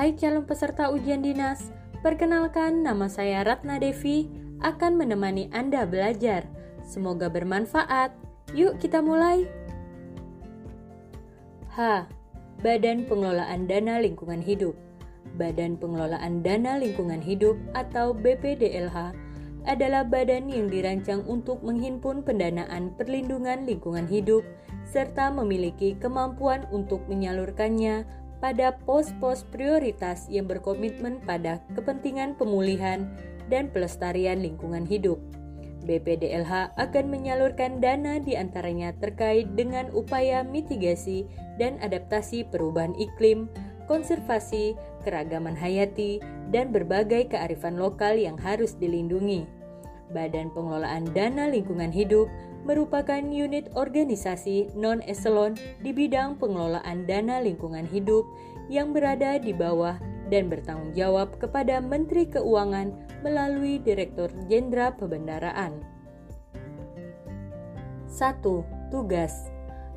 Hai calon peserta ujian dinas, perkenalkan nama saya Ratna Devi akan menemani Anda belajar. Semoga bermanfaat. Yuk kita mulai. H. Badan Pengelolaan Dana Lingkungan Hidup Badan Pengelolaan Dana Lingkungan Hidup atau BPDLH adalah badan yang dirancang untuk menghimpun pendanaan perlindungan lingkungan hidup serta memiliki kemampuan untuk menyalurkannya pada pos-pos prioritas yang berkomitmen pada kepentingan pemulihan dan pelestarian lingkungan hidup. BPDLH akan menyalurkan dana di antaranya terkait dengan upaya mitigasi dan adaptasi perubahan iklim, konservasi, keragaman hayati, dan berbagai kearifan lokal yang harus dilindungi. Badan Pengelolaan Dana Lingkungan Hidup merupakan unit organisasi non-eselon di bidang pengelolaan dana lingkungan hidup yang berada di bawah dan bertanggung jawab kepada Menteri Keuangan melalui Direktur Jenderal Pembendaraan. 1. Tugas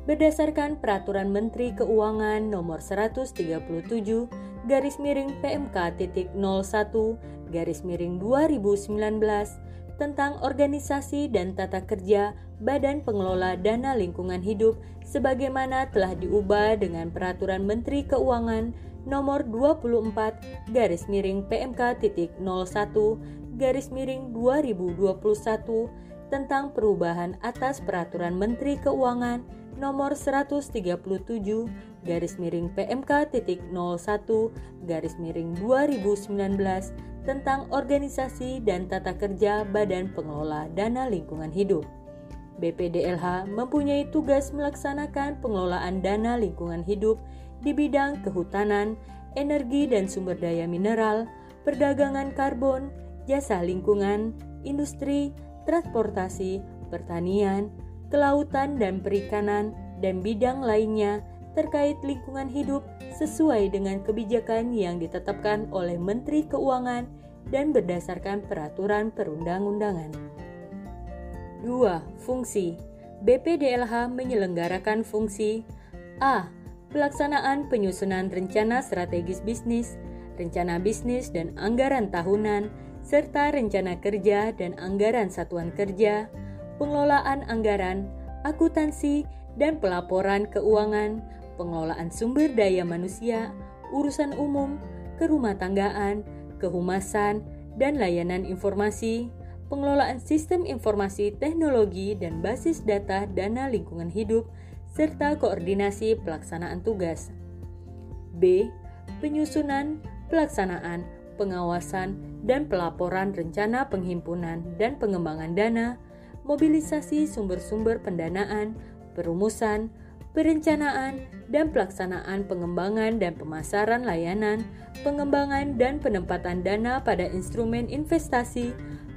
Berdasarkan Peraturan Menteri Keuangan Nomor 137 garis miring PMK titik 01 garis miring 2019 tentang organisasi dan tata kerja Badan Pengelola Dana Lingkungan Hidup sebagaimana telah diubah dengan Peraturan Menteri Keuangan Nomor 24 garis miring PMK titik 01 garis miring 2021 tentang perubahan atas Peraturan Menteri Keuangan Nomor 137 garis miring PMK titik 01 garis miring 2019 tentang organisasi dan tata kerja Badan Pengelola Dana Lingkungan Hidup. BPDLH mempunyai tugas melaksanakan pengelolaan dana lingkungan hidup di bidang kehutanan, energi dan sumber daya mineral, perdagangan karbon, jasa lingkungan, industri, transportasi, pertanian, kelautan dan perikanan, dan bidang lainnya terkait lingkungan hidup sesuai dengan kebijakan yang ditetapkan oleh Menteri Keuangan dan berdasarkan peraturan perundang-undangan. 2. Fungsi BPDLH menyelenggarakan fungsi A. Pelaksanaan penyusunan rencana strategis bisnis, rencana bisnis dan anggaran tahunan, serta rencana kerja dan anggaran satuan kerja, pengelolaan anggaran, akuntansi, dan pelaporan keuangan, pengelolaan sumber daya manusia, urusan umum, kerumah tanggaan, kehumasan, dan layanan informasi, pengelolaan sistem informasi teknologi dan basis data dana lingkungan hidup, serta koordinasi pelaksanaan tugas. B. Penyusunan, pelaksanaan, pengawasan, dan pelaporan rencana penghimpunan dan pengembangan dana, mobilisasi sumber-sumber pendanaan, perumusan, perencanaan dan pelaksanaan pengembangan dan pemasaran layanan, pengembangan dan penempatan dana pada instrumen investasi,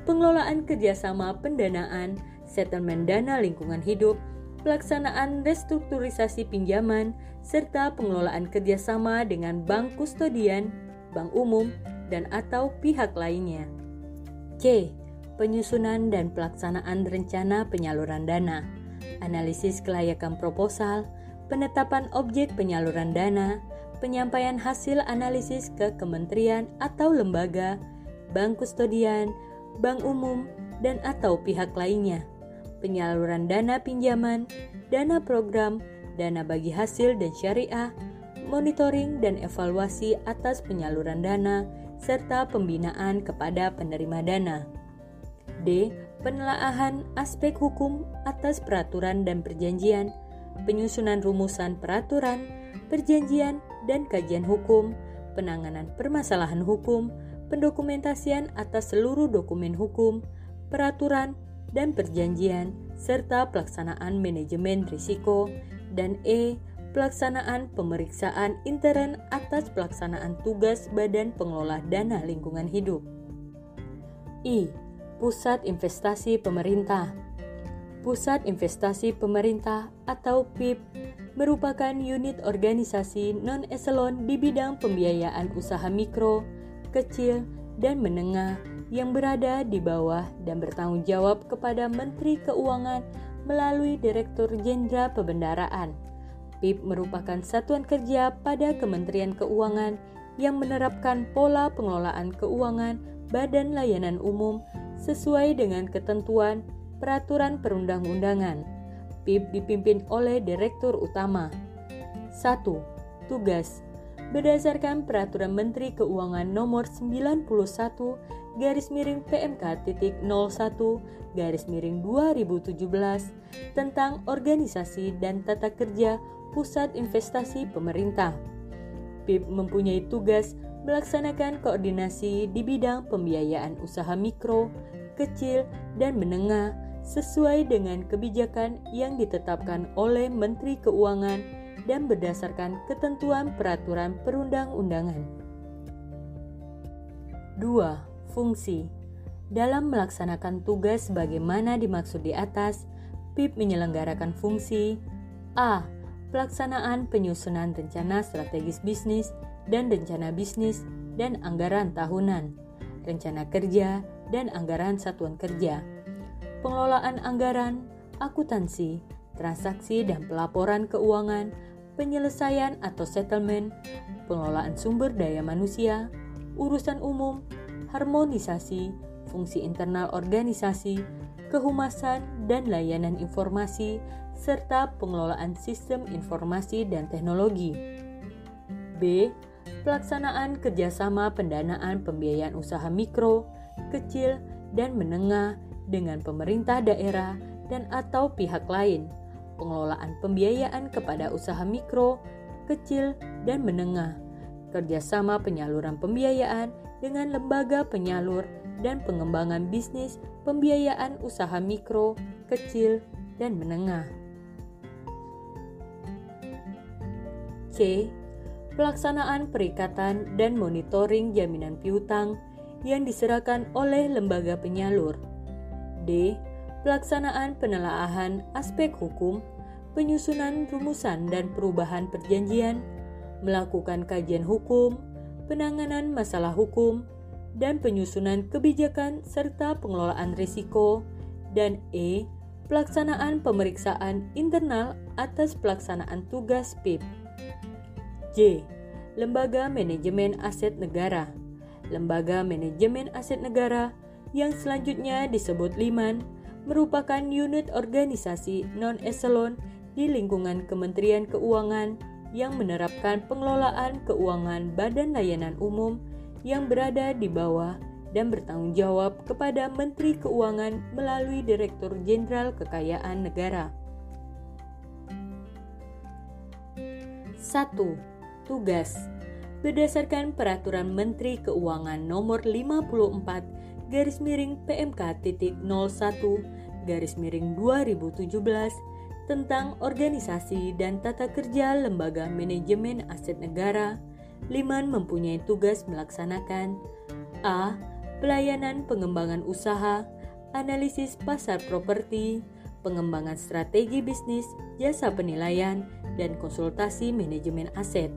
pengelolaan kerjasama pendanaan, settlement dana lingkungan hidup, pelaksanaan restrukturisasi pinjaman, serta pengelolaan kerjasama dengan bank kustodian, bank umum, dan atau pihak lainnya. C. Penyusunan dan pelaksanaan rencana penyaluran dana analisis kelayakan proposal, penetapan objek penyaluran dana, penyampaian hasil analisis ke kementerian atau lembaga, bank kustodian, bank umum, dan atau pihak lainnya, penyaluran dana pinjaman, dana program, dana bagi hasil dan syariah, monitoring dan evaluasi atas penyaluran dana, serta pembinaan kepada penerima dana. D penelaahan aspek hukum atas peraturan dan perjanjian, penyusunan rumusan peraturan, perjanjian, dan kajian hukum, penanganan permasalahan hukum, pendokumentasian atas seluruh dokumen hukum, peraturan, dan perjanjian, serta pelaksanaan manajemen risiko, dan E. Pelaksanaan pemeriksaan intern atas pelaksanaan tugas Badan Pengelola Dana Lingkungan Hidup. I Pusat Investasi Pemerintah. Pusat Investasi Pemerintah atau PIP merupakan unit organisasi non-eselon di bidang pembiayaan usaha mikro, kecil, dan menengah yang berada di bawah dan bertanggung jawab kepada Menteri Keuangan melalui Direktur Jenderal Pembendaraan. PIP merupakan satuan kerja pada Kementerian Keuangan yang menerapkan pola pengelolaan keuangan badan layanan umum sesuai dengan ketentuan peraturan perundang-undangan. PIP dipimpin oleh Direktur Utama. 1. Tugas Berdasarkan Peraturan Menteri Keuangan Nomor 91 garis miring PMK titik 01 garis miring 2017 tentang organisasi dan tata kerja pusat investasi pemerintah. PIP mempunyai tugas melaksanakan koordinasi di bidang pembiayaan usaha mikro, kecil, dan menengah sesuai dengan kebijakan yang ditetapkan oleh Menteri Keuangan dan berdasarkan ketentuan peraturan perundang-undangan. 2. Fungsi Dalam melaksanakan tugas sebagaimana dimaksud di atas, PIP menyelenggarakan fungsi A. Pelaksanaan penyusunan rencana strategis bisnis dan rencana bisnis dan anggaran tahunan, rencana kerja dan anggaran satuan kerja, pengelolaan anggaran, akuntansi, transaksi dan pelaporan keuangan, penyelesaian atau settlement, pengelolaan sumber daya manusia, urusan umum, harmonisasi, fungsi internal organisasi, kehumasan dan layanan informasi, serta pengelolaan sistem informasi dan teknologi. B. Pelaksanaan kerjasama pendanaan pembiayaan usaha mikro, kecil, dan menengah dengan pemerintah daerah dan atau pihak lain pengelolaan pembiayaan kepada usaha mikro, kecil, dan menengah, kerjasama penyaluran pembiayaan dengan lembaga penyalur, dan pengembangan bisnis pembiayaan usaha mikro, kecil, dan menengah. C. Pelaksanaan perikatan dan monitoring jaminan piutang yang diserahkan oleh lembaga penyalur. D pelaksanaan penelaahan aspek hukum, penyusunan rumusan dan perubahan perjanjian, melakukan kajian hukum, penanganan masalah hukum, dan penyusunan kebijakan serta pengelolaan risiko, dan E. Pelaksanaan pemeriksaan internal atas pelaksanaan tugas PIP. J. Lembaga Manajemen Aset Negara Lembaga Manajemen Aset Negara yang selanjutnya disebut LIMAN merupakan unit organisasi non-eselon di lingkungan Kementerian Keuangan yang menerapkan pengelolaan keuangan badan layanan umum yang berada di bawah dan bertanggung jawab kepada Menteri Keuangan melalui Direktur Jenderal Kekayaan Negara. 1. Tugas Berdasarkan Peraturan Menteri Keuangan Nomor 54 garis miring PMK titik 01 garis miring 2017 tentang organisasi dan tata kerja lembaga manajemen aset negara, Liman mempunyai tugas melaksanakan A. Pelayanan pengembangan usaha, analisis pasar properti, pengembangan strategi bisnis, jasa penilaian, dan konsultasi manajemen aset.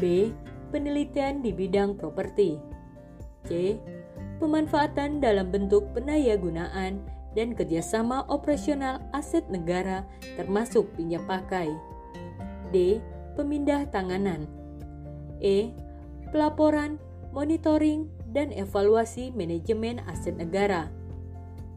B. Penelitian di bidang properti. C. Pemanfaatan dalam bentuk pendayagunaan dan kerjasama operasional aset negara termasuk pinjam pakai. D. Pemindah tanganan. E. Pelaporan, monitoring, dan evaluasi manajemen aset negara.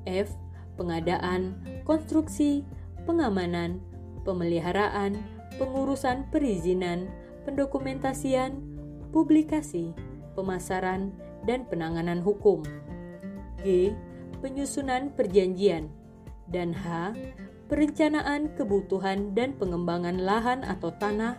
F. Pengadaan, konstruksi, pengamanan, pemeliharaan, pengurusan perizinan, pendokumentasian, publikasi, pemasaran, dan penanganan hukum. G penyusunan perjanjian, dan H. Perencanaan kebutuhan dan pengembangan lahan atau tanah,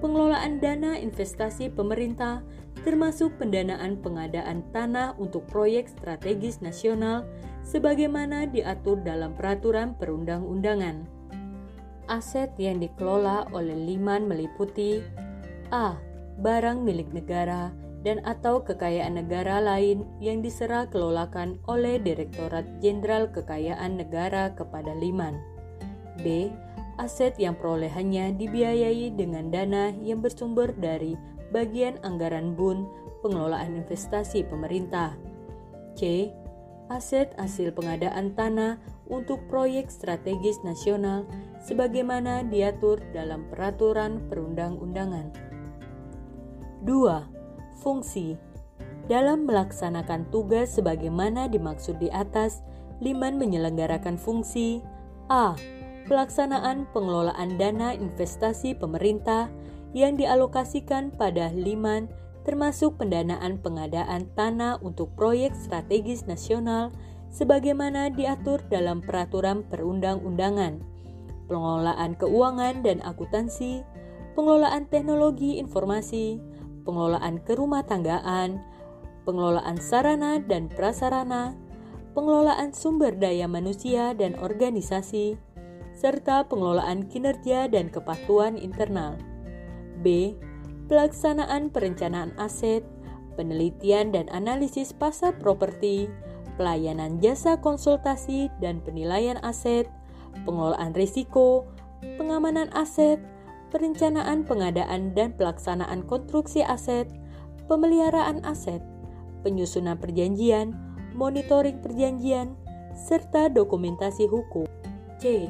pengelolaan dana investasi pemerintah, termasuk pendanaan pengadaan tanah untuk proyek strategis nasional sebagaimana diatur dalam peraturan perundang-undangan. Aset yang dikelola oleh Liman meliputi A. Barang milik negara dan atau kekayaan negara lain yang diserah kelolakan oleh Direktorat Jenderal Kekayaan Negara kepada Liman. B. Aset yang perolehannya dibiayai dengan dana yang bersumber dari bagian anggaran BUN pengelolaan investasi pemerintah. C. Aset hasil pengadaan tanah untuk proyek strategis nasional sebagaimana diatur dalam peraturan perundang-undangan. 2 Fungsi Dalam melaksanakan tugas sebagaimana dimaksud di atas, Liman menyelenggarakan fungsi A. Pelaksanaan pengelolaan dana investasi pemerintah yang dialokasikan pada Liman termasuk pendanaan pengadaan tanah untuk proyek strategis nasional sebagaimana diatur dalam peraturan perundang-undangan, pengelolaan keuangan dan akuntansi, pengelolaan teknologi informasi, pengelolaan kerumah tanggaan, pengelolaan sarana dan prasarana, pengelolaan sumber daya manusia dan organisasi, serta pengelolaan kinerja dan kepatuhan internal. B pelaksanaan perencanaan aset, penelitian dan analisis pasar properti, pelayanan jasa konsultasi dan penilaian aset, pengelolaan risiko, pengamanan aset, perencanaan pengadaan dan pelaksanaan konstruksi aset, pemeliharaan aset, penyusunan perjanjian, monitoring perjanjian, serta dokumentasi hukum. C.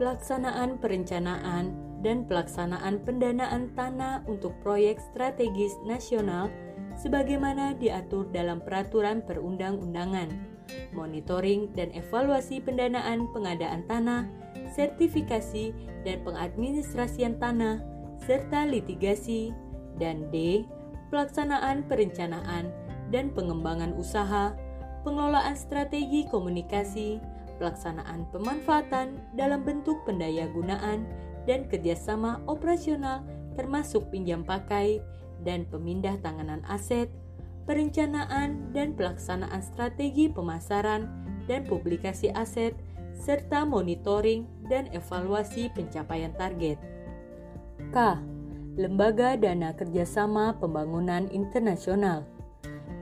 Pelaksanaan perencanaan dan pelaksanaan pendanaan tanah untuk proyek strategis nasional sebagaimana diatur dalam peraturan perundang-undangan, monitoring dan evaluasi pendanaan pengadaan tanah, sertifikasi dan pengadministrasian tanah, serta litigasi, dan D. Pelaksanaan perencanaan dan pengembangan usaha, pengelolaan strategi komunikasi, pelaksanaan pemanfaatan dalam bentuk pendaya gunaan dan kerjasama operasional termasuk pinjam pakai dan pemindah tanganan aset, perencanaan dan pelaksanaan strategi pemasaran dan publikasi aset, serta monitoring dan evaluasi pencapaian target. K. Lembaga Dana Kerjasama Pembangunan Internasional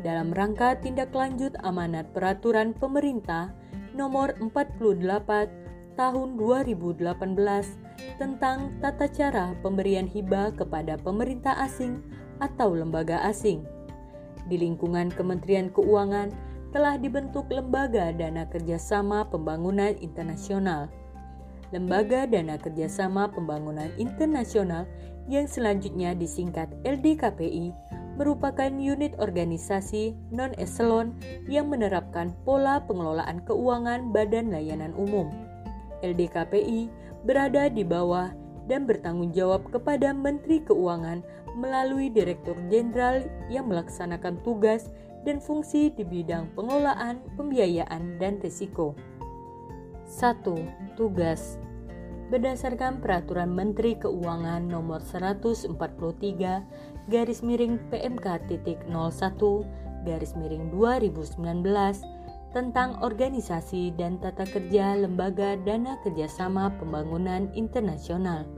dalam rangka tindak lanjut amanat peraturan pemerintah nomor 48 tahun 2018 tentang tata cara pemberian hibah kepada pemerintah asing atau lembaga asing. Di lingkungan Kementerian Keuangan telah dibentuk Lembaga Dana Kerjasama Pembangunan Internasional. Lembaga Dana Kerjasama Pembangunan Internasional yang selanjutnya disingkat LDKPI merupakan unit organisasi non-eselon yang menerapkan pola pengelolaan keuangan Badan Layanan Umum. LDKPI berada di bawah dan bertanggung jawab kepada Menteri Keuangan melalui Direktur Jenderal yang melaksanakan tugas dan fungsi di bidang pengelolaan, pembiayaan, dan risiko. 1. Tugas Berdasarkan Peraturan Menteri Keuangan Nomor 143 garis miring PMK.01 garis miring 2019 tentang organisasi dan tata kerja Lembaga Dana Kerjasama Pembangunan Internasional.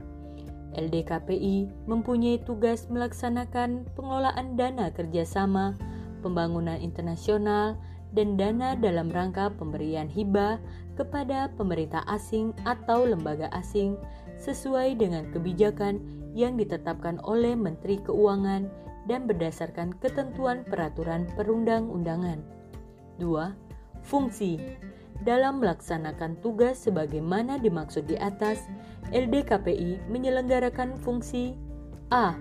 LDKPI mempunyai tugas melaksanakan pengelolaan dana kerjasama, pembangunan internasional, dan dana dalam rangka pemberian hibah kepada pemerintah asing atau lembaga asing sesuai dengan kebijakan yang ditetapkan oleh Menteri Keuangan dan berdasarkan ketentuan peraturan perundang-undangan. 2 Fungsi dalam melaksanakan tugas sebagaimana dimaksud di atas, LDKPI menyelenggarakan fungsi A.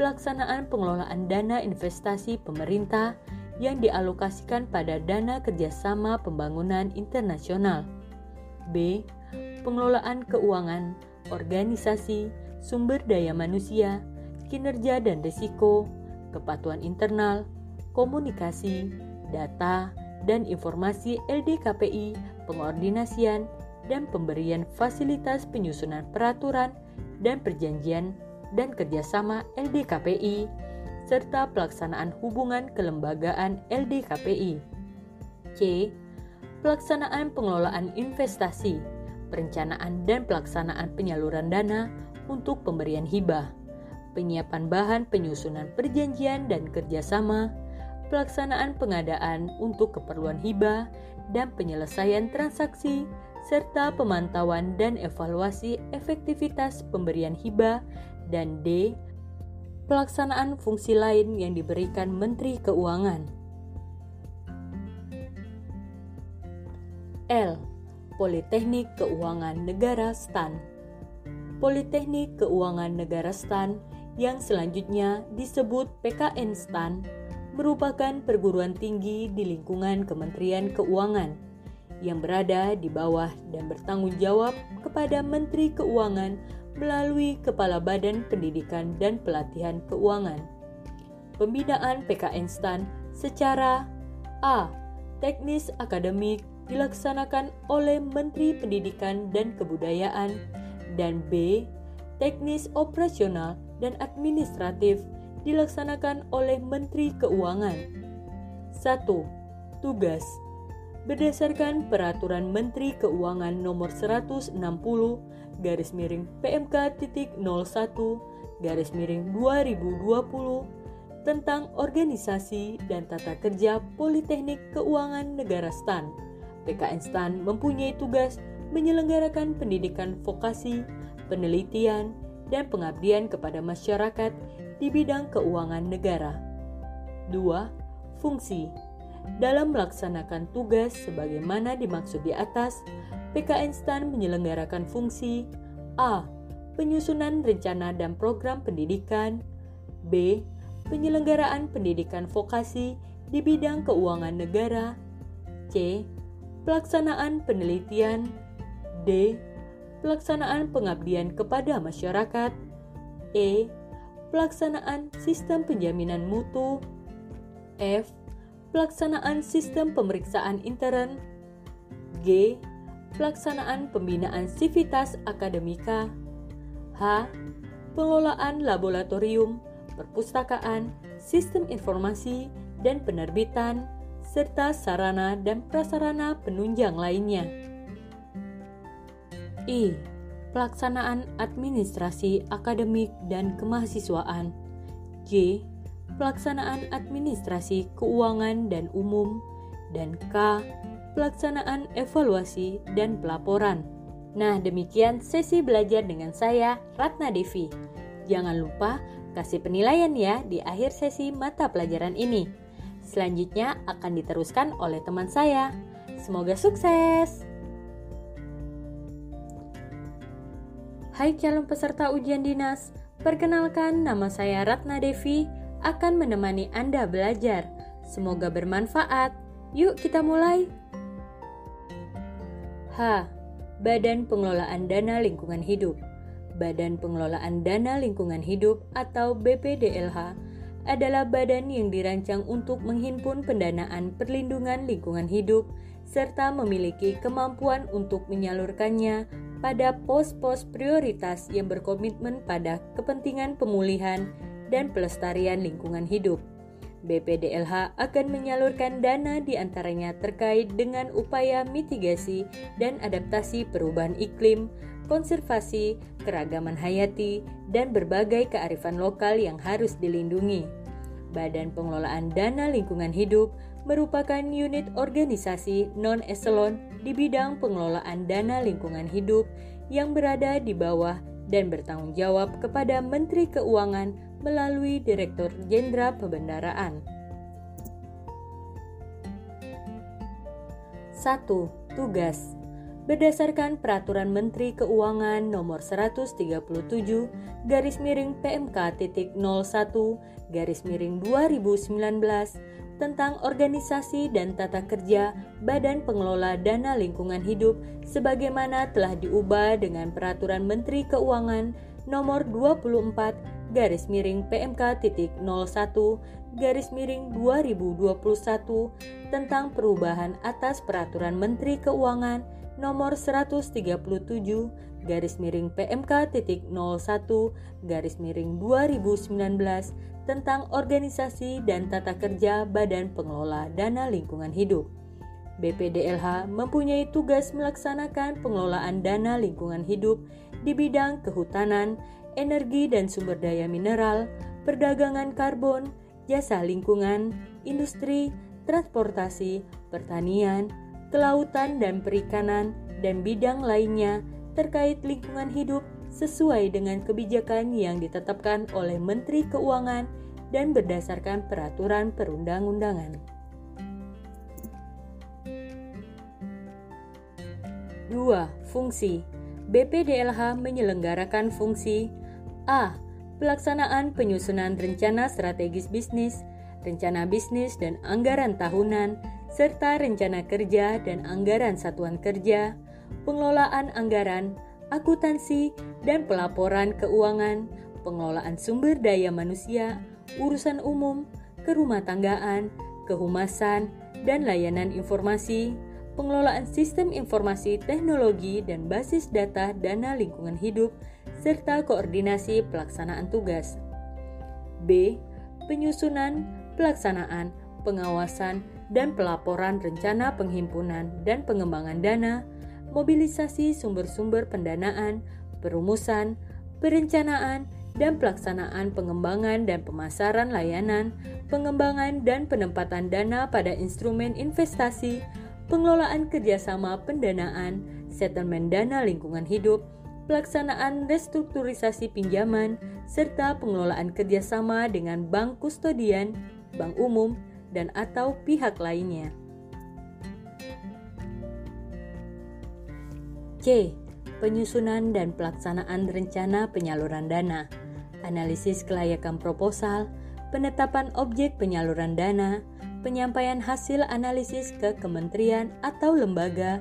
Pelaksanaan pengelolaan dana investasi pemerintah yang dialokasikan pada dana kerjasama pembangunan internasional. B. Pengelolaan keuangan, organisasi, sumber daya manusia, kinerja dan risiko, kepatuhan internal, komunikasi, data, dan informasi LDKPI, pengordinasian, dan pemberian fasilitas penyusunan peraturan dan perjanjian dan kerjasama LDKPI, serta pelaksanaan hubungan kelembagaan LDKPI. C. Pelaksanaan pengelolaan investasi, perencanaan dan pelaksanaan penyaluran dana untuk pemberian hibah, penyiapan bahan penyusunan perjanjian dan kerjasama, pelaksanaan pengadaan untuk keperluan hibah dan penyelesaian transaksi, serta pemantauan dan evaluasi efektivitas pemberian hibah, dan D. Pelaksanaan fungsi lain yang diberikan Menteri Keuangan. L. Politeknik Keuangan Negara STAN Politeknik Keuangan Negara STAN yang selanjutnya disebut PKN STAN, merupakan perguruan tinggi di lingkungan Kementerian Keuangan yang berada di bawah dan bertanggung jawab kepada Menteri Keuangan melalui Kepala Badan Pendidikan dan Pelatihan Keuangan. Pembinaan PKN STAN secara A. Teknis akademik dilaksanakan oleh Menteri Pendidikan dan Kebudayaan dan B. Teknis operasional dan administratif dilaksanakan oleh Menteri Keuangan. 1. Tugas Berdasarkan Peraturan Menteri Keuangan Nomor 160 garis miring PMK titik 01 garis miring 2020 tentang organisasi dan tata kerja Politeknik Keuangan Negara STAN. PKN STAN mempunyai tugas menyelenggarakan pendidikan vokasi, penelitian, dan pengabdian kepada masyarakat di bidang keuangan negara. 2. Fungsi Dalam melaksanakan tugas sebagaimana dimaksud di atas, PKN STAN menyelenggarakan fungsi A. Penyusunan rencana dan program pendidikan B. Penyelenggaraan pendidikan vokasi di bidang keuangan negara C. Pelaksanaan penelitian D pelaksanaan pengabdian kepada masyarakat, E. Pelaksanaan sistem penjaminan mutu, F. Pelaksanaan sistem pemeriksaan intern, G. Pelaksanaan pembinaan sivitas akademika, H. Pengelolaan laboratorium, perpustakaan, sistem informasi, dan penerbitan, serta sarana dan prasarana penunjang lainnya. I. Pelaksanaan administrasi akademik dan kemahasiswaan. J. Pelaksanaan administrasi keuangan dan umum. Dan K. Pelaksanaan evaluasi dan pelaporan. Nah, demikian sesi belajar dengan saya, Ratna Devi. Jangan lupa kasih penilaian ya di akhir sesi mata pelajaran ini. Selanjutnya akan diteruskan oleh teman saya. Semoga sukses! Hai calon peserta ujian dinas, perkenalkan nama saya Ratna Devi akan menemani Anda belajar. Semoga bermanfaat. Yuk kita mulai. H. Badan Pengelolaan Dana Lingkungan Hidup. Badan Pengelolaan Dana Lingkungan Hidup atau BPDLH adalah badan yang dirancang untuk menghimpun pendanaan perlindungan lingkungan hidup serta memiliki kemampuan untuk menyalurkannya pada pos-pos prioritas yang berkomitmen pada kepentingan pemulihan dan pelestarian lingkungan hidup. BPDLH akan menyalurkan dana di antaranya terkait dengan upaya mitigasi dan adaptasi perubahan iklim, konservasi, keragaman hayati, dan berbagai kearifan lokal yang harus dilindungi. Badan Pengelolaan Dana Lingkungan Hidup merupakan unit organisasi non-eselon di bidang pengelolaan dana lingkungan hidup yang berada di bawah dan bertanggung jawab kepada Menteri Keuangan melalui Direktur Jenderal Pembendaraan. 1. Tugas berdasarkan Peraturan Menteri Keuangan Nomor 137 garis miring PMK titik 01 garis miring 2019 tentang organisasi dan tata kerja Badan Pengelola Dana Lingkungan Hidup sebagaimana telah diubah dengan Peraturan Menteri Keuangan Nomor 24 garis miring PMK titik 01 garis miring 2021 tentang perubahan atas Peraturan Menteri Keuangan nomor 137 garis miring PMK titik 01 garis miring 2019 tentang organisasi dan tata kerja Badan Pengelola Dana Lingkungan Hidup. BPDLH mempunyai tugas melaksanakan pengelolaan dana lingkungan hidup di bidang kehutanan, energi dan sumber daya mineral, perdagangan karbon, jasa lingkungan, industri, transportasi, pertanian, kelautan dan perikanan, dan bidang lainnya terkait lingkungan hidup sesuai dengan kebijakan yang ditetapkan oleh Menteri Keuangan dan berdasarkan peraturan perundang-undangan. 2. Fungsi BPDLH menyelenggarakan fungsi A. pelaksanaan penyusunan rencana strategis bisnis, rencana bisnis dan anggaran tahunan, serta rencana kerja dan anggaran satuan kerja, pengelolaan anggaran, akuntansi, dan pelaporan keuangan, pengelolaan sumber daya manusia, urusan umum, kerumah tanggaan, kehumasan, dan layanan informasi, pengelolaan sistem informasi teknologi dan basis data dana lingkungan hidup, serta koordinasi pelaksanaan tugas. B. Penyusunan, pelaksanaan, pengawasan, dan pelaporan rencana penghimpunan dan pengembangan dana, mobilisasi sumber-sumber pendanaan, perumusan, perencanaan, dan pelaksanaan pengembangan dan pemasaran layanan, pengembangan dan penempatan dana pada instrumen investasi, pengelolaan kerjasama pendanaan, settlement dana lingkungan hidup, pelaksanaan restrukturisasi pinjaman, serta pengelolaan kerjasama dengan bank kustodian, bank umum, dan atau pihak lainnya. C. Penyusunan dan pelaksanaan rencana penyaluran dana, analisis kelayakan proposal, penetapan objek penyaluran dana, penyampaian hasil analisis ke kementerian atau lembaga,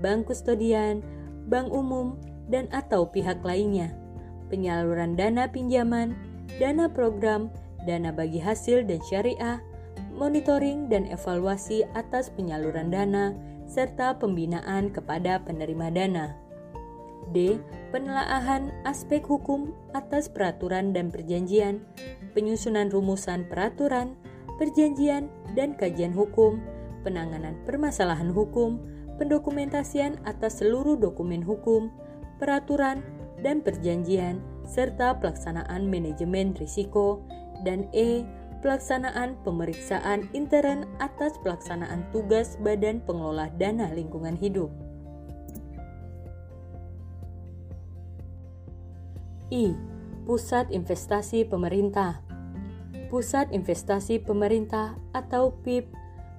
bank kustodian, bank umum, dan atau pihak lainnya, penyaluran dana pinjaman, dana program, dana bagi hasil dan syariah, monitoring dan evaluasi atas penyaluran dana, serta pembinaan kepada penerima dana. D. Penelaahan aspek hukum atas peraturan dan perjanjian, penyusunan rumusan peraturan, perjanjian, dan kajian hukum, penanganan permasalahan hukum, pendokumentasian atas seluruh dokumen hukum, peraturan, dan perjanjian, serta pelaksanaan manajemen risiko, dan E pelaksanaan pemeriksaan intern atas pelaksanaan tugas Badan Pengelola Dana Lingkungan Hidup. I. Pusat Investasi Pemerintah Pusat Investasi Pemerintah atau PIP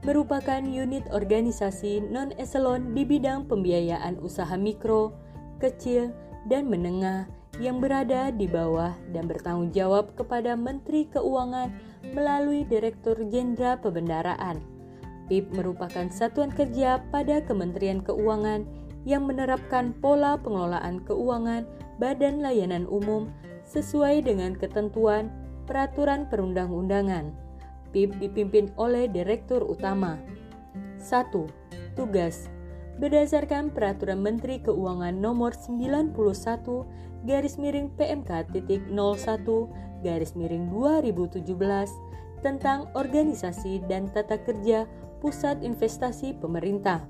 merupakan unit organisasi non-eselon di bidang pembiayaan usaha mikro, kecil, dan menengah yang berada di bawah dan bertanggung jawab kepada Menteri Keuangan melalui Direktur Jenderal Pembendaraan. PIP merupakan satuan kerja pada Kementerian Keuangan yang menerapkan pola pengelolaan keuangan badan layanan umum sesuai dengan ketentuan peraturan perundang-undangan. PIP dipimpin oleh Direktur Utama. 1. Tugas berdasarkan Peraturan Menteri Keuangan Nomor 91 garis miring PMK titik 01 garis miring 2017 tentang organisasi dan tata kerja pusat investasi pemerintah.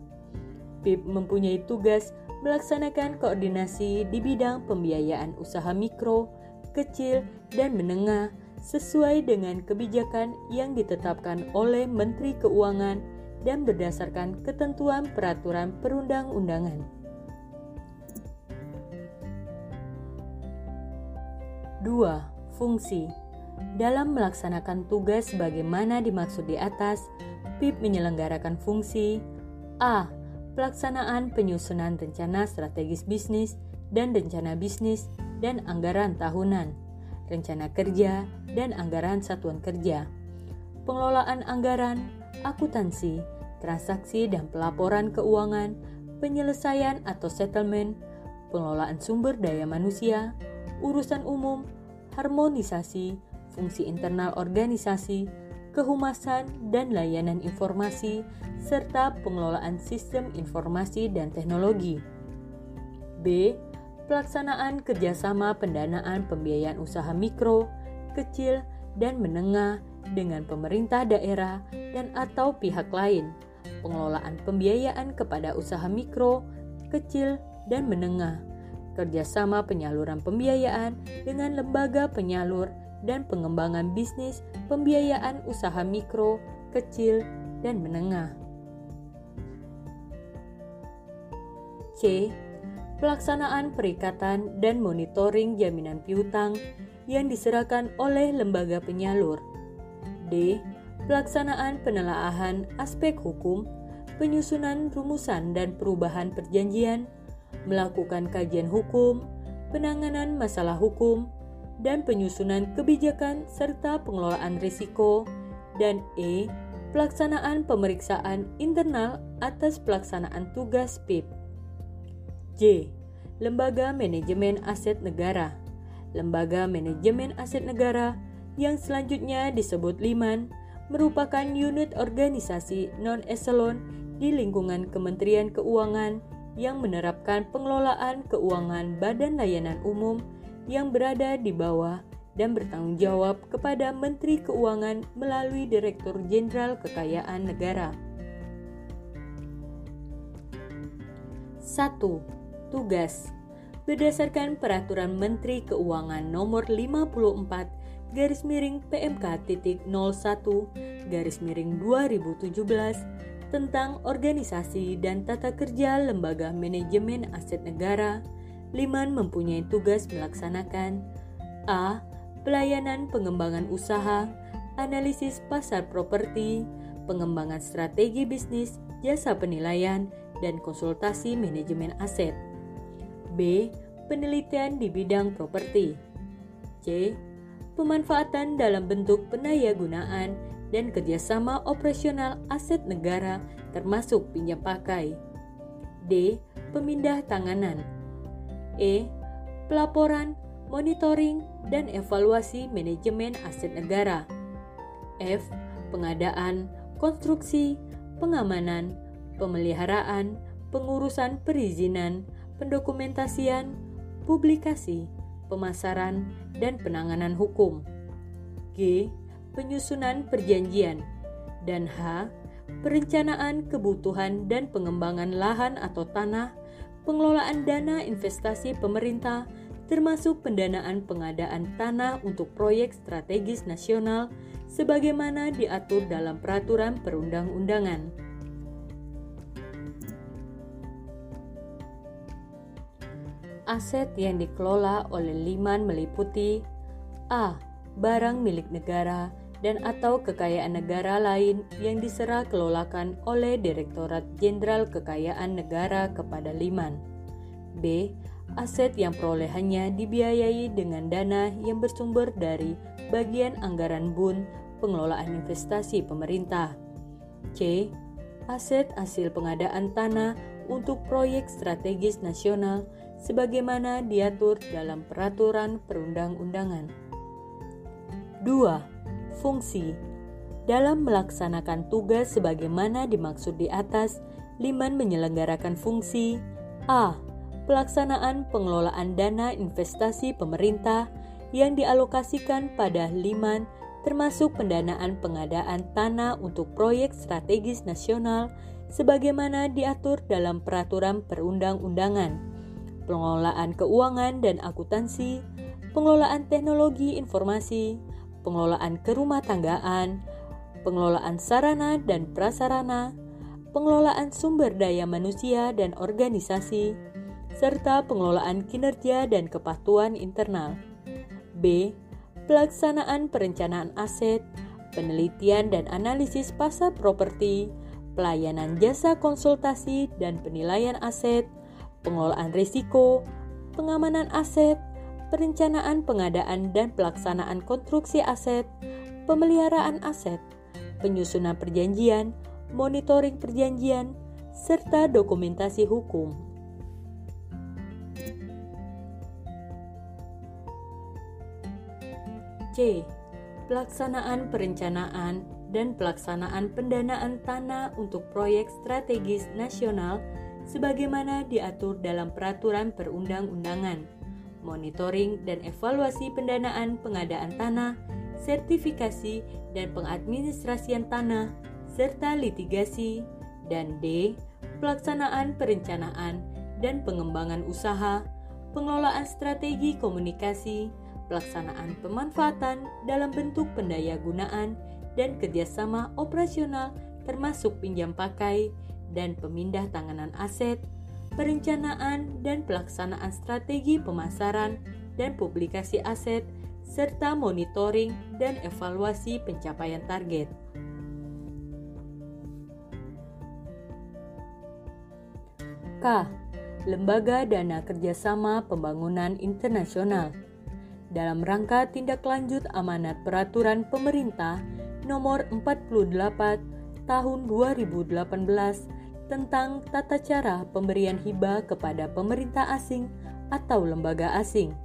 PIP mempunyai tugas melaksanakan koordinasi di bidang pembiayaan usaha mikro, kecil, dan menengah sesuai dengan kebijakan yang ditetapkan oleh Menteri Keuangan dan berdasarkan ketentuan peraturan perundang-undangan. 2. Fungsi Dalam melaksanakan tugas sebagaimana dimaksud di atas, PIP menyelenggarakan fungsi A. Pelaksanaan penyusunan rencana strategis bisnis dan rencana bisnis dan anggaran tahunan, rencana kerja dan anggaran satuan kerja, pengelolaan anggaran, akuntansi, transaksi dan pelaporan keuangan, penyelesaian atau settlement, pengelolaan sumber daya manusia, urusan umum, harmonisasi, fungsi internal organisasi, kehumasan dan layanan informasi, serta pengelolaan sistem informasi dan teknologi. B. Pelaksanaan kerjasama pendanaan pembiayaan usaha mikro, kecil, dan menengah dengan pemerintah daerah dan atau pihak lain, pengelolaan pembiayaan kepada usaha mikro, kecil, dan menengah, kerjasama penyaluran pembiayaan dengan lembaga penyalur dan pengembangan bisnis pembiayaan usaha mikro, kecil, dan menengah. C. Pelaksanaan perikatan dan monitoring jaminan piutang yang diserahkan oleh lembaga penyalur. D. Pelaksanaan penelaahan aspek hukum, penyusunan rumusan dan perubahan perjanjian, melakukan kajian hukum, penanganan masalah hukum, dan penyusunan kebijakan serta pengelolaan risiko, dan E. Pelaksanaan pemeriksaan internal atas pelaksanaan tugas PIP. J. Lembaga Manajemen Aset Negara. Lembaga Manajemen Aset Negara yang selanjutnya disebut LIMAN merupakan unit organisasi non-eselon di lingkungan Kementerian Keuangan yang menerapkan pengelolaan keuangan badan layanan umum yang berada di bawah dan bertanggung jawab kepada Menteri Keuangan melalui Direktur Jenderal Kekayaan Negara. 1. Tugas Berdasarkan Peraturan Menteri Keuangan Nomor 54 garis miring PMK titik 01 garis miring 2017 tentang organisasi dan tata kerja lembaga manajemen aset negara, Liman mempunyai tugas melaksanakan A. Pelayanan pengembangan usaha, analisis pasar properti, pengembangan strategi bisnis, jasa penilaian, dan konsultasi manajemen aset. B. Penelitian di bidang properti. C. Pemanfaatan dalam bentuk pendayagunaan dan kerjasama operasional aset negara termasuk pinjam pakai. D. Pemindah tanganan E. Pelaporan, monitoring, dan evaluasi manajemen aset negara. F. Pengadaan, konstruksi, pengamanan, pemeliharaan, pengurusan perizinan, pendokumentasian, publikasi, pemasaran, dan penanganan hukum. G. Penyusunan perjanjian. Dan H. Perencanaan kebutuhan dan pengembangan lahan atau tanah pengelolaan dana investasi pemerintah, termasuk pendanaan pengadaan tanah untuk proyek strategis nasional, sebagaimana diatur dalam peraturan perundang-undangan. Aset yang dikelola oleh Liman meliputi A. Barang milik negara dan atau kekayaan negara lain yang diserah kelolakan oleh Direktorat Jenderal Kekayaan Negara kepada Liman. B. Aset yang perolehannya dibiayai dengan dana yang bersumber dari bagian anggaran BUN pengelolaan investasi pemerintah. C. Aset hasil pengadaan tanah untuk proyek strategis nasional sebagaimana diatur dalam peraturan perundang-undangan. 2 Fungsi Dalam melaksanakan tugas sebagaimana dimaksud di atas, Liman menyelenggarakan fungsi A. Pelaksanaan pengelolaan dana investasi pemerintah yang dialokasikan pada Liman termasuk pendanaan pengadaan tanah untuk proyek strategis nasional sebagaimana diatur dalam peraturan perundang-undangan, pengelolaan keuangan dan akuntansi, pengelolaan teknologi informasi, pengelolaan kerumah tanggaan, pengelolaan sarana dan prasarana, pengelolaan sumber daya manusia dan organisasi, serta pengelolaan kinerja dan kepatuhan internal. B. Pelaksanaan perencanaan aset, penelitian dan analisis pasar properti, pelayanan jasa konsultasi dan penilaian aset, pengelolaan risiko, pengamanan aset, perencanaan pengadaan dan pelaksanaan konstruksi aset, pemeliharaan aset, penyusunan perjanjian, monitoring perjanjian, serta dokumentasi hukum. C. Pelaksanaan perencanaan dan pelaksanaan pendanaan tanah untuk proyek strategis nasional sebagaimana diatur dalam peraturan perundang-undangan monitoring dan evaluasi pendanaan pengadaan tanah, sertifikasi dan pengadministrasian tanah, serta litigasi, dan D. Pelaksanaan perencanaan dan pengembangan usaha, pengelolaan strategi komunikasi, pelaksanaan pemanfaatan dalam bentuk pendaya gunaan dan kerjasama operasional termasuk pinjam pakai dan pemindah tanganan aset, perencanaan dan pelaksanaan strategi pemasaran dan publikasi aset, serta monitoring dan evaluasi pencapaian target. K. Lembaga Dana Kerjasama Pembangunan Internasional dalam rangka tindak lanjut amanat peraturan pemerintah nomor 48 tahun 2018 tentang tata cara pemberian hibah kepada pemerintah asing atau lembaga asing.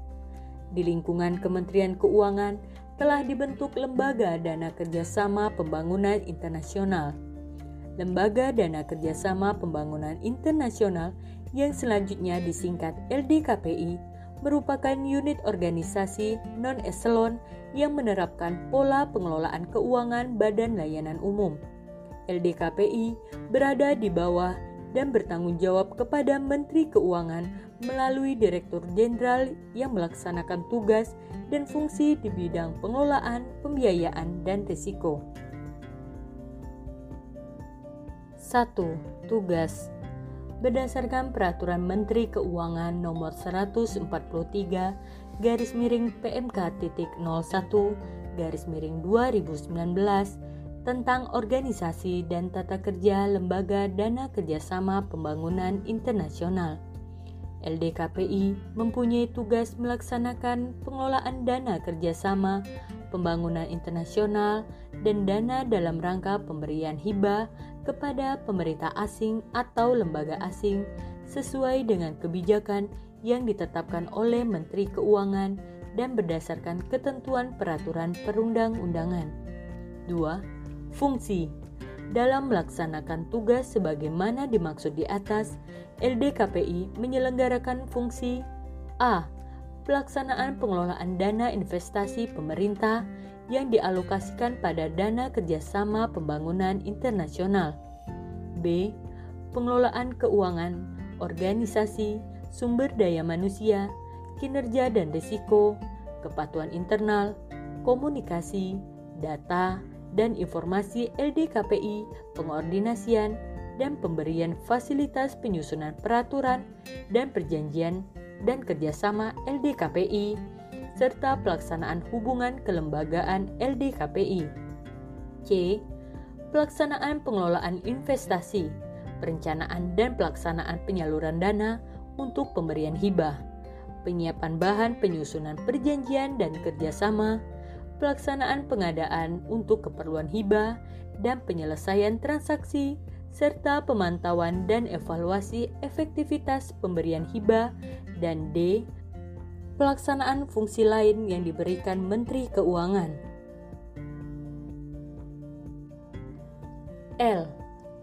Di lingkungan Kementerian Keuangan telah dibentuk Lembaga Dana Kerjasama Pembangunan Internasional. Lembaga Dana Kerjasama Pembangunan Internasional yang selanjutnya disingkat LDKPI merupakan unit organisasi non-eselon yang menerapkan pola pengelolaan keuangan Badan Layanan Umum. LDKPI berada di bawah dan bertanggung jawab kepada Menteri Keuangan melalui Direktur Jenderal yang melaksanakan tugas dan fungsi di bidang pengelolaan, pembiayaan, dan risiko. 1. Tugas Berdasarkan Peraturan Menteri Keuangan Nomor 143 garis miring PMK titik 01 garis miring 2019 tentang organisasi dan tata kerja Lembaga Dana Kerjasama Pembangunan Internasional. LDKPI mempunyai tugas melaksanakan pengelolaan dana kerjasama, pembangunan internasional, dan dana dalam rangka pemberian hibah kepada pemerintah asing atau lembaga asing sesuai dengan kebijakan yang ditetapkan oleh Menteri Keuangan dan berdasarkan ketentuan peraturan perundang-undangan. 2. Fungsi dalam melaksanakan tugas sebagaimana dimaksud di atas, LDKPI menyelenggarakan fungsi A. Pelaksanaan pengelolaan dana investasi pemerintah yang dialokasikan pada dana kerjasama pembangunan internasional. B. Pengelolaan keuangan, organisasi, sumber daya manusia, kinerja dan risiko, kepatuhan internal, komunikasi, data, dan informasi LDKPI, pengordinasian, dan pemberian fasilitas penyusunan peraturan dan perjanjian dan kerjasama LDKPI, serta pelaksanaan hubungan kelembagaan LDKPI. C. Pelaksanaan pengelolaan investasi, perencanaan dan pelaksanaan penyaluran dana untuk pemberian hibah, penyiapan bahan penyusunan perjanjian dan kerjasama, pelaksanaan pengadaan untuk keperluan hibah dan penyelesaian transaksi, serta pemantauan dan evaluasi efektivitas pemberian hibah, dan D. Pelaksanaan fungsi lain yang diberikan Menteri Keuangan. L.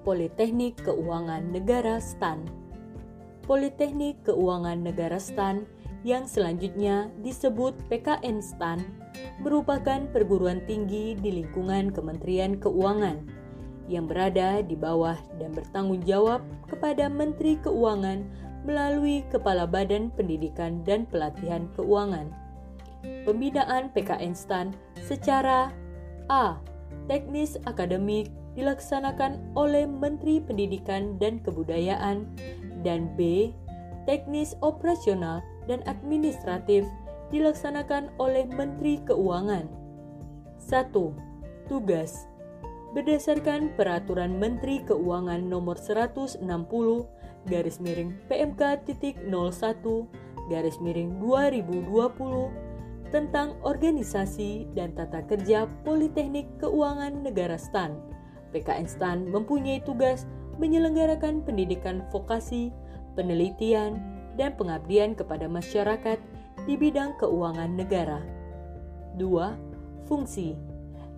Politeknik Keuangan Negara STAN Politeknik Keuangan Negara STAN yang selanjutnya disebut PKN STAN merupakan perguruan tinggi di lingkungan Kementerian Keuangan yang berada di bawah dan bertanggung jawab kepada Menteri Keuangan melalui Kepala Badan Pendidikan dan Pelatihan Keuangan. Pembinaan PKN STAN secara A. Teknis akademik dilaksanakan oleh Menteri Pendidikan dan Kebudayaan dan B. Teknis operasional dan administratif dilaksanakan oleh Menteri Keuangan. 1. Tugas Berdasarkan Peraturan Menteri Keuangan Nomor 160 garis miring PMK titik 01 garis miring 2020 tentang organisasi dan tata kerja Politeknik Keuangan Negara STAN. PKN STAN mempunyai tugas menyelenggarakan pendidikan vokasi, penelitian, dan pengabdian kepada masyarakat di bidang keuangan negara. 2. Fungsi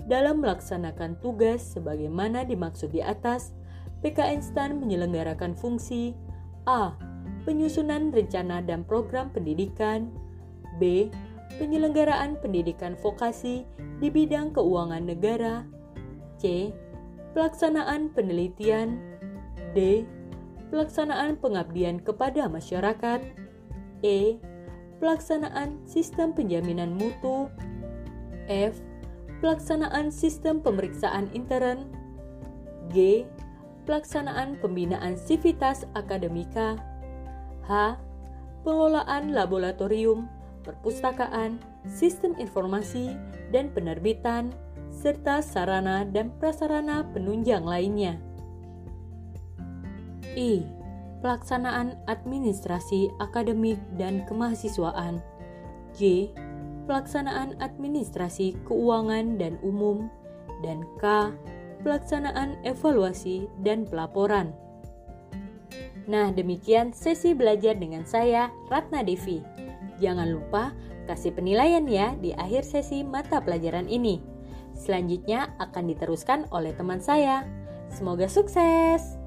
Dalam melaksanakan tugas sebagaimana dimaksud di atas, PKN STAN menyelenggarakan fungsi A. Penyusunan rencana dan program pendidikan B. Penyelenggaraan pendidikan vokasi di bidang keuangan negara C. Pelaksanaan penelitian D. Pelaksanaan pengabdian kepada masyarakat E pelaksanaan sistem penjaminan mutu, F. Pelaksanaan sistem pemeriksaan intern, G. Pelaksanaan pembinaan sivitas akademika, H. Pengelolaan laboratorium, perpustakaan, sistem informasi, dan penerbitan, serta sarana dan prasarana penunjang lainnya. I pelaksanaan administrasi akademik dan kemahasiswaan. J. pelaksanaan administrasi keuangan dan umum, dan K. pelaksanaan evaluasi dan pelaporan. Nah, demikian sesi belajar dengan saya, Ratna Devi. Jangan lupa kasih penilaian ya di akhir sesi mata pelajaran ini. Selanjutnya akan diteruskan oleh teman saya. Semoga sukses!